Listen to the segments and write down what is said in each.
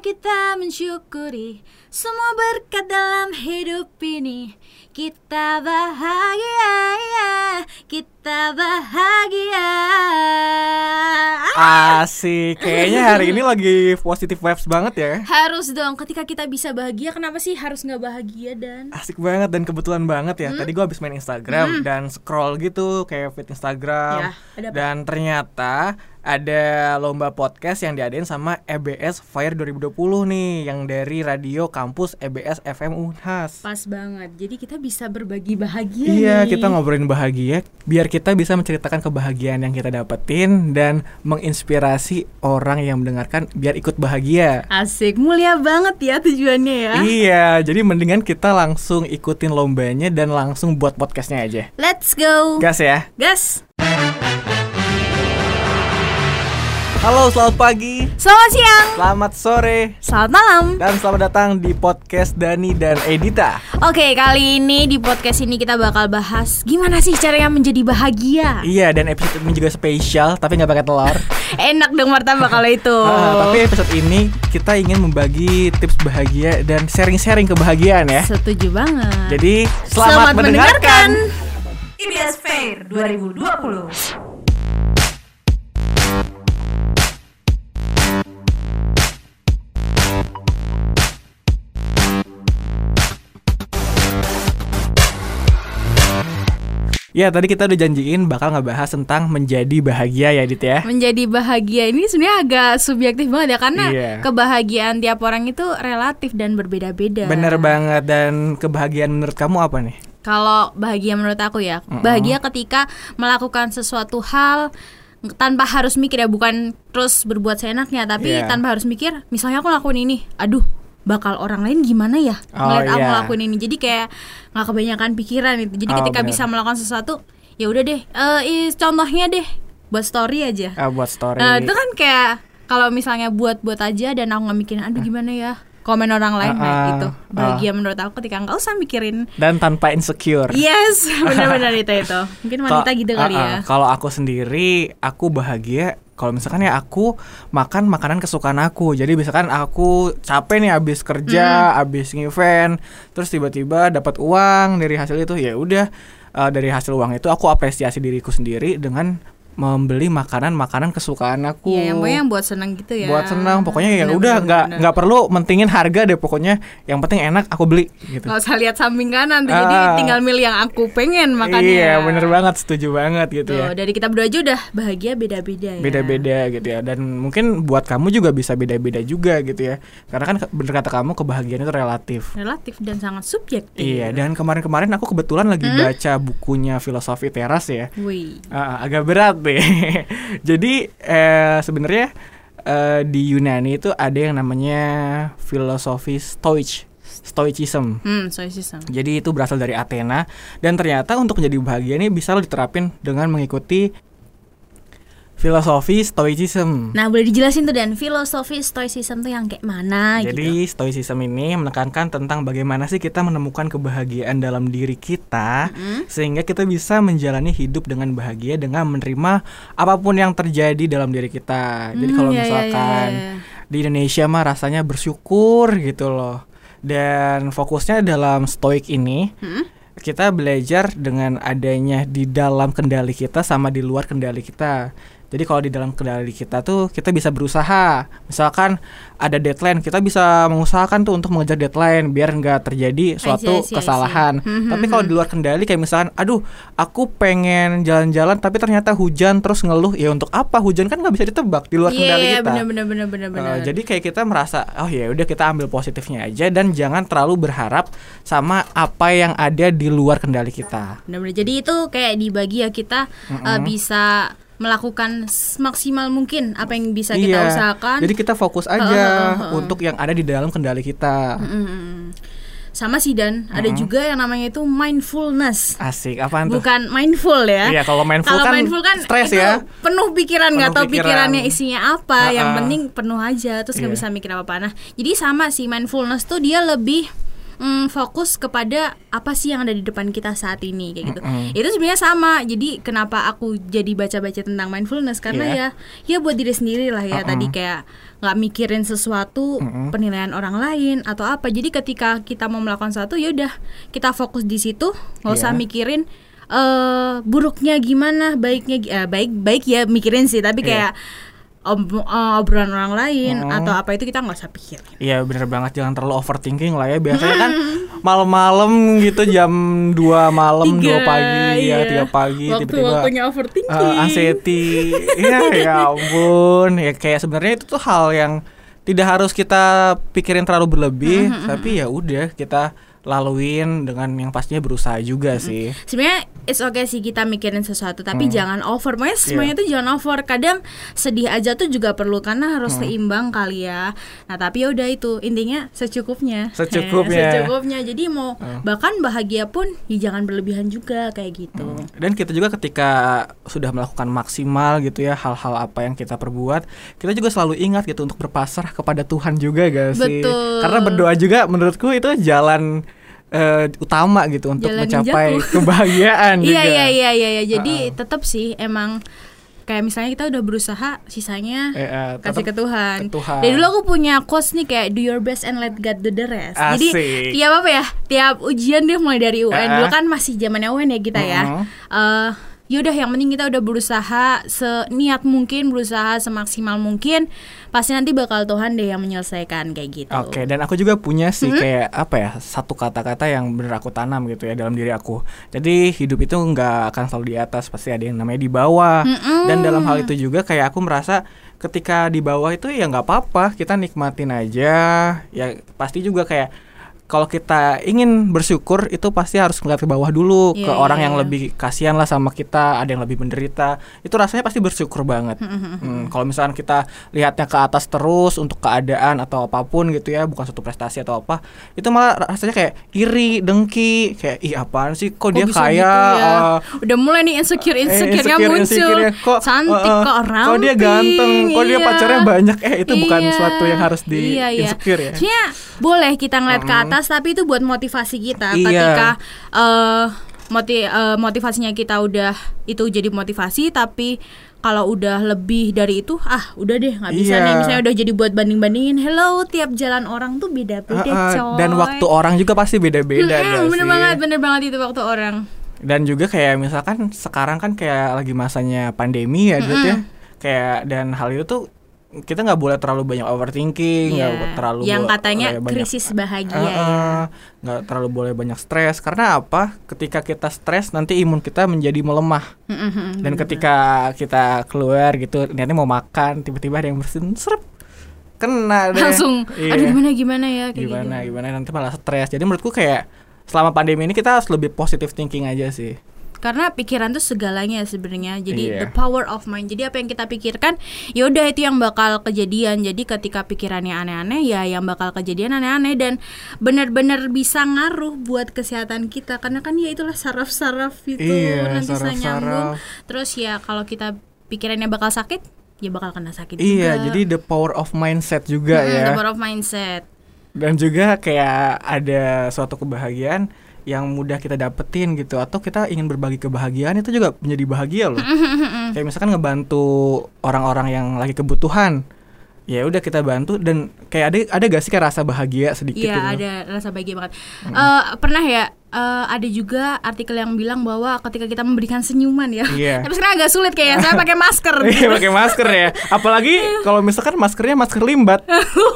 kita mensyukuri semua berkat dalam hidup ini. Kita bahagia, ya. Kita bahagia. Asik, kayaknya hari ini lagi positif vibes banget ya. Harus dong, ketika kita bisa bahagia, kenapa sih harus nggak bahagia dan? Asik banget dan kebetulan banget ya. Tadi gua habis main Instagram dan scroll gitu kayak feed Instagram. Ya, dan ternyata ada lomba podcast yang diadain sama EBS Fire 2020 nih yang dari radio kampus EBS FM Unhas. Pas banget. Jadi kita bisa berbagi bahagia. Iya, nih. kita ngobrolin bahagia biar kita bisa menceritakan kebahagiaan yang kita dapetin dan menginspirasi orang yang mendengarkan biar ikut bahagia. Asik, mulia banget ya tujuannya ya. Iya, jadi mendingan kita langsung ikutin lombanya dan langsung buat podcastnya aja. Let's go. Gas ya. Gas. Halo, selamat pagi, Selamat siang. selamat sore, Selamat malam. dan selamat datang di podcast Dani dan Edita. Oke, kali ini di podcast ini kita bakal bahas gimana sih caranya menjadi bahagia. Iya, dan episode ini juga spesial tapi nggak pakai telur. Enak dong martabak kalau itu. Ah, tapi episode ini kita ingin membagi tips bahagia dan sharing-sharing kebahagiaan ya. Setuju banget. Jadi selamat, mendengarkan. IBS Fair 2020. Ya tadi kita udah janjiin bakal ngebahas tentang menjadi bahagia ya Dit ya. Menjadi bahagia ini sebenarnya agak subjektif banget ya karena Iya. kebahagiaan tiap orang itu relatif dan berbeda-beda. Bener banget dan kebahagiaan menurut kamu apa nih? Kalau bahagia menurut aku ya, bahagia ketika melakukan sesuatu hal tanpa harus mikir ya, bukan terus berbuat seenaknya, tapi Iya. tanpa harus mikir. Misalnya aku lakuin ini, aduh, bakal orang lain gimana ya Oh, ngeliat aku iya. ngelakuin ini. Jadi kayak nggak kebanyakan pikiran itu. Jadi Oh, ketika bener. bisa melakukan sesuatu, ya udah deh. eh is- contohnya deh, buat story aja. Ah, buat story. Nah itu kan kayak kalau misalnya buat-buat aja dan aku nggak mikirin, aduh gimana ya komen orang lain, Ah, nah ah, gitu. ah. Bahagia menurut aku ketika nggak usah mikirin Dan tanpa insecure. Yes, benar-benar itu itu. Mungkin wanita gitu kali ah, ya. ah. Kalau aku sendiri, aku bahagia kalau misalkan ya aku makan makanan kesukaan aku. Jadi misalkan aku capek nih abis kerja, Hmm. abis event, terus tiba-tiba dapat uang dari hasil itu, ya udah eh, dari hasil uang itu aku apresiasi diriku sendiri dengan membeli makanan-makanan kesukaan aku. Iya, yang yang buat seneng gitu ya. buat senang pokoknya ya Bener, udah nggak nggak perlu mentingin harga deh pokoknya yang penting enak aku beli gitu Nggak usah lihat samping kanan tuh, jadi Ah. tinggal milih yang aku pengen makannya. iya bener banget setuju banget gitu Tuh, ya dari kita berdua aja udah bahagia beda-beda ya. beda-beda gitu ya dan mungkin buat kamu juga bisa beda-beda juga gitu ya karena kan bener kata kamu kebahagiaan itu relatif Relatif dan sangat subjektif. iya dan kemarin-kemarin aku kebetulan lagi Hmm? baca bukunya filosofi teras ya Wih. Ah, agak berat deh jadi eh, sebenarnya eh, di Yunani itu ada yang namanya filosofi Stoic Stoicism Hmm, stoicism. Jadi itu berasal dari Athena dan ternyata untuk menjadi bahagia ini bisa lo diterapin dengan mengikuti filosofi Stoicism. Nah, boleh dijelasin tuh dan filosofi stoicism tuh yang kayak mana gitu. Jadi Stoicism ini menekankan tentang bagaimana sih kita menemukan kebahagiaan dalam diri kita sehingga kita bisa menjalani hidup dengan bahagia dengan menerima apa pun yang terjadi dalam diri kita. Jadi kalau ya, ya, misalkan ya, ya. di Indonesia mah rasanya bersyukur gitu loh. Dan fokusnya dalam stoik ini Hmm? kita belajar dengan adanya di dalam kendali kita sama di luar kendali kita. Jadi kalau di dalam kendali kita tuh kita bisa berusaha. Misalkan ada deadline, kita bisa mengusahakan tuh untuk mengejar deadline biar nggak terjadi suatu I see, I see. kesalahan. Hmm, Tapi hmm, kalau hmm. di luar kendali kayak misalkan, aduh, aku pengen jalan-jalan tapi ternyata hujan terus ngeluh. Ya untuk apa? Hujan kan nggak bisa ditebak di luar kendali Iya, kita. bener bener bener bener Uh, bener. jadi kayak kita merasa oh ya udah kita ambil positifnya aja dan jangan terlalu berharap sama apa yang ada di luar kendali kita. Benar-benar. Jadi itu kayak dibagi ya kita uh, bisa melakukan maksimal mungkin apa yang bisa kita Iya. usahakan. Jadi kita fokus aja heeh, heeh. untuk yang ada di dalam kendali kita. Mm-mm. sama sih dan ada juga yang namanya itu mindfulness. Asik, apaan tuh? Bukan mindful ya. Iya, kalau mindful Kalau kan mindful kan stres itu ya. penuh pikiran nggak tahu pikiran. pikirannya isinya apa. Yang penting penuh aja terus nggak Iya. bisa mikir apa-apa. Nah, jadi sama sih mindfulness tuh dia lebih mm, fokus kepada apa sih yang ada di depan kita saat ini kayak gitu. Mm-mm. Itu sebenarnya sama. Jadi kenapa aku jadi baca-baca tentang mindfulness karena Iya. ya ya buat diri sendiri lah ya Mm-mm. tadi kayak nggak mikirin sesuatu Mm-mm. penilaian orang lain atau apa. Jadi ketika kita mau melakukan sesuatu ya udah kita fokus di situ, nggak usah Iya. mikirin eh buruknya gimana, baiknya eh, baik baik ya mikirin sih, tapi Iya. kayak ob- eh, obrolan orang lain Mm. atau apa itu kita nggak usah pikirin. Iya bener banget jangan terlalu overthinking lah ya biasanya kan malam-malam gitu jam 2 malam 2 Tiga, pagi ya iya. 3 pagi tiba-tiba Waktu-waktunya overthinking. uh, anxiety ya ya ampun ya kayak sebenarnya itu tuh hal yang tidak harus kita pikirin terlalu berlebih tapi ya udah kita laluin dengan yang pastinya berusaha juga sih. Sebenarnya it's okay sih kita mikirin sesuatu tapi jangan over. Makanya Iya. semuanya tuh jangan over. Kadang sedih aja tuh juga perlu karena harus Hmm. seimbang kali ya. Nah tapi ya udah itu intinya secukupnya. Secukupnya. Secukupnya. Jadi mau Hmm. bahkan bahagia pun ya jangan berlebihan juga kayak gitu. Dan kita juga ketika sudah melakukan maksimal gitu ya hal-hal apa yang kita perbuat kita juga selalu ingat gitu untuk berpasrah kepada Tuhan juga gak sih? Betul. karena berdoa juga menurutku itu jalan eh, utama gitu untuk Jalan mencapai ninjaku. kebahagiaan juga iya iya iya iya iya. jadi Uh-uh. tetap sih emang kayak misalnya kita udah berusaha sisanya Eh, eh, kasih ke Tuhan. ke Tuhan. Dari dulu aku punya quotes nih kayak do your best and let God do the rest. Jadi Asik. tiap apa ya? Tiap ujian deh mulai dari UN. Eh, Dulu eh. kan masih zamannya UN ya kita ya. Mm-mm. Yaudah yang penting kita udah berusaha seniat mungkin, berusaha semaksimal mungkin. Pasti nanti bakal Tuhan deh yang menyelesaikan kayak gitu. Oke, dan aku juga punya sih kayak apa ya satu kata-kata yang bener aku tanam gitu ya dalam diri aku. Jadi hidup itu nggak akan selalu di atas, pasti ada yang namanya di bawah. Dan dalam hal itu juga kayak aku merasa ketika di bawah itu ya nggak apa-apa, kita nikmatin aja. Ya pasti juga kayak kalau kita ingin bersyukur itu pasti harus ngeliat ke bawah dulu ke Iya, orang iya, yang lebih kasihan lah sama kita, ada yang lebih menderita. Itu rasanya pasti bersyukur banget. Hmm, kalau misalkan kita lihatnya ke atas terus untuk keadaan atau apa pun gitu ya, bukan suatu prestasi atau apa, itu malah rasanya kayak iri, dengki, kayak ih apaan sih kok, dia bisa kaya, gitu ya? eh, Udah mulai nih insecure eh, insecure-nya insecure- muncul. kok Cantik eh, kok kok dia ganteng, kok dia iya. pacarnya banyak. Eh itu bukan Iya, suatu yang harus di iya, iya. insecure ya. Boleh kita ngeliat ke Mm. Atas tapi itu buat motivasi kita. Iya. ketika eh moti eh, motivasinya kita udah itu jadi motivasi tapi kalau udah lebih dari itu ah udah deh nggak bisa Iya. nih. Misalnya udah jadi buat banding bandingin hello tiap jalan orang tuh beda beda eh, coy. Dan waktu orang juga pasti beda-beda Mm-mm, gak bener sih? banget bener banget itu waktu orang. Dan juga kayak misalkan sekarang kan kayak lagi masanya pandemi ya Dut, ya. Kayak dan hal itu tuh kita nggak boleh terlalu banyak overthinking nggak Iya. terlalu yang katanya banyak- krisis bahagia Eh, ya. eh, nggak terlalu boleh banyak stres. Karena apa? Ketika kita stres nanti imun kita menjadi melemah. Dan ketika kita keluar gitu niatnya mau makan tiba-tiba ada yang bersin serep kena deh. Langsung Iya. aduh gimana gimana ya? Kayak gimana gitu. gimana? Nanti malah stres. Jadi menurutku kayak selama pandemi ini kita harus lebih positive thinking aja sih karena pikiran tuh segalanya sebenarnya. Jadi Iya. the power of mind. Jadi apa yang kita pikirkan ya udah itu yang bakal kejadian. Jadi ketika pikirannya aneh-aneh ya yang bakal kejadian aneh-aneh. Dan benar-benar bisa ngaruh buat kesehatan kita. Karena kan ya itulah saraf-saraf itu. Iya, nanti bisa saraf-saraf. nyambung. Terus ya kalau kita pikirannya bakal sakit ya bakal kena sakit Iya, juga. jadi the power of mindset juga Mm-mm, ya. the power of mindset. Dan juga kayak ada suatu kebahagiaan yang mudah kita dapetin gitu atau kita ingin berbagi kebahagiaan itu juga menjadi bahagia loh. kayak misalkan ngebantu orang-orang yang lagi kebutuhan. Ya udah kita bantu dan kayak ada ada gak sih kayak rasa bahagia sedikit Iya gitu? ada rasa bahagia banget. Eh, pernah ya eh, ada juga artikel yang bilang bahwa ketika kita memberikan senyuman ya, Iya. tapi sekarang agak sulit kayaknya saya pakai masker. Iya pakai masker ya. Apalagi kalau misalkan maskernya masker limbat.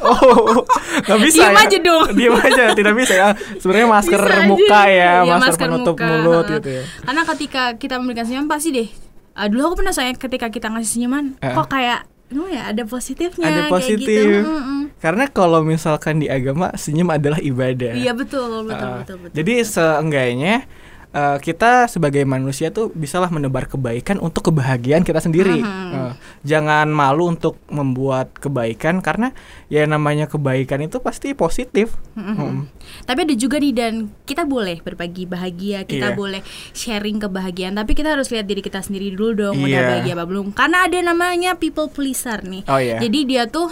Oh, nggak bisa. Diem ya. aja dong. Diem aja, tidak bisa ya. Sebenarnya masker Bisa aja. muka ya, Iya, masker, penutup muka, mulut gitu ya. Karena ketika kita memberikan senyuman pasti deh. eh, dulu aku pernah saya ketika kita ngasih senyuman, Eh. kok kayak gimana ya ada positifnya Ada kayak positif. gitu. Mm-mm. Karena kalau misalkan di agama senyum adalah ibadah. Iya betul betul Uh, betul betul. Jadi seenggaknya uh, kita sebagai manusia tuh bisalah menebar kebaikan untuk kebahagiaan kita sendiri. Mhm. Uh, jangan malu untuk membuat kebaikan karena ya namanya kebaikan itu pasti positif. Mhm. Hmm. Tapi ada juga nih dan kita boleh berbagi bahagia, kita Iya. boleh sharing kebahagiaan, tapi kita harus lihat diri kita sendiri dulu dong udah Iya. bahagia apa belum. Karena ada namanya people pleaser nih. Oh iya. Jadi dia tuh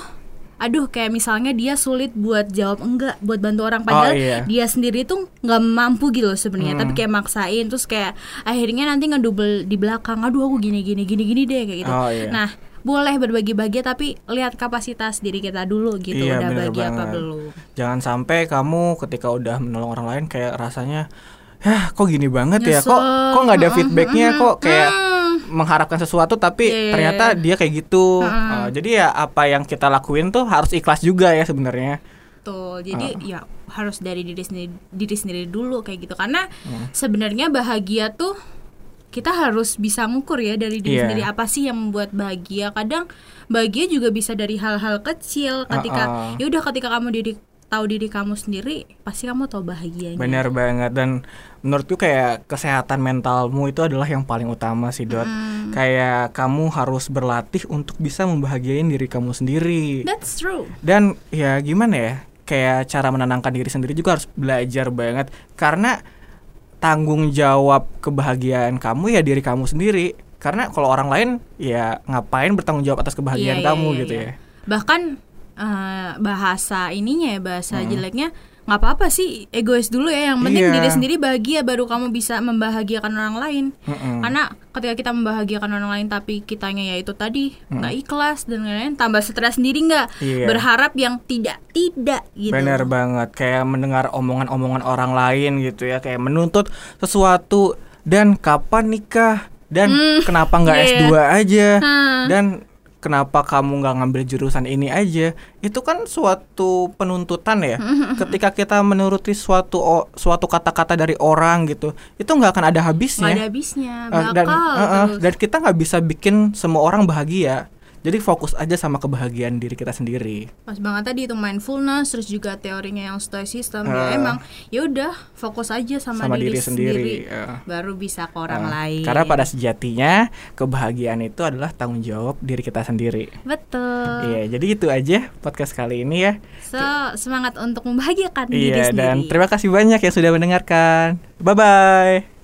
aduh kayak misalnya dia sulit buat jawab enggak buat bantu orang padahal iya. dia sendiri tuh nggak mampu gitu loh sebenarnya Hmm. tapi kayak maksain terus kayak akhirnya nanti ngedouble di belakang aduh aku gini gini gini gini deh kayak gitu Oh, iya. nah boleh berbagi bagi tapi lihat kapasitas diri kita dulu gitu Iya, udah bagi apa banget. belum Jangan sampai kamu ketika udah menolong orang lain kayak rasanya Hah, kok gini banget ya? Kok Nyesel. kok nggak ada feedbacknya? Kok kayak Hmm. Mengharapkan sesuatu tapi Iya, iya, ternyata iya. dia kayak gitu. Mm-mm. Uh, jadi ya apa yang kita lakuin tuh harus ikhlas juga ya sebenarnya. Betul. Jadi Ah. ya harus dari diri sendiri diri sendiri dulu kayak gitu. Karena Hmm. sebenarnya bahagia tuh kita harus bisa ngukur ya dari diri Iya. sendiri apa sih yang membuat bahagia. Kadang bahagia juga bisa dari hal-hal kecil ketika Ah, ah. ya udah ketika kamu diri tahu diri kamu sendiri, pasti kamu tahu bahagianya. Benar banget dan menurutku kayak kesehatan mentalmu itu adalah yang paling utama sih Dot. Hmm. Kayak kamu harus berlatih untuk bisa membahagiain diri kamu sendiri. That's true. Dan ya gimana ya? Kayak cara menenangkan diri sendiri juga harus belajar banget karena tanggung jawab kebahagiaan kamu ya diri kamu sendiri. Karena kalau orang lain ya ngapain bertanggung jawab atas kebahagiaan Iya, iya, kamu iya, gitu iya. ya. Bahkan eh, bahasa ininya ya bahasa Hmm. jeleknya nggak apa-apa sih egois dulu ya yang penting Iya. diri sendiri bahagia baru kamu bisa membahagiakan orang lain Mm-mm. karena ketika kita membahagiakan orang lain tapi kitanya ya itu tadi nggak ikhlas dan lain-lain tambah stres sendiri nggak Iya. berharap yang tidak tidak gitu Bener banget, kayak mendengar omongan-omongan orang lain gitu ya, kayak menuntut sesuatu dan kapan nikah dan kenapa nggak iya. S2 aja Hmm. dan kenapa kamu nggak ngambil jurusan ini aja? Itu kan suatu penuntutan ya. Ketika kita menuruti suatu o- suatu kata-kata dari orang gitu, itu nggak akan ada habisnya. nggak ada habisnya Eh, bakal dan eh, eh, terus dan kita nggak bisa bikin semua orang bahagia. Jadi fokus aja sama kebahagiaan diri kita sendiri. pas banget tadi itu mindfulness terus juga teorinya yang stoicism Ah. ya emang ya udah fokus aja sama, Sama diri, diri sendiri, sendiri, ya. baru bisa ke orang Uh, lain Karena pada sejatinya kebahagiaan itu adalah tanggung jawab diri kita sendiri. betul Iya, jadi itu aja podcast kali ini ya. so semangat untuk membahagiakan diri Iya, sendiri dan terima kasih banyak yang sudah mendengarkan. Bye bye.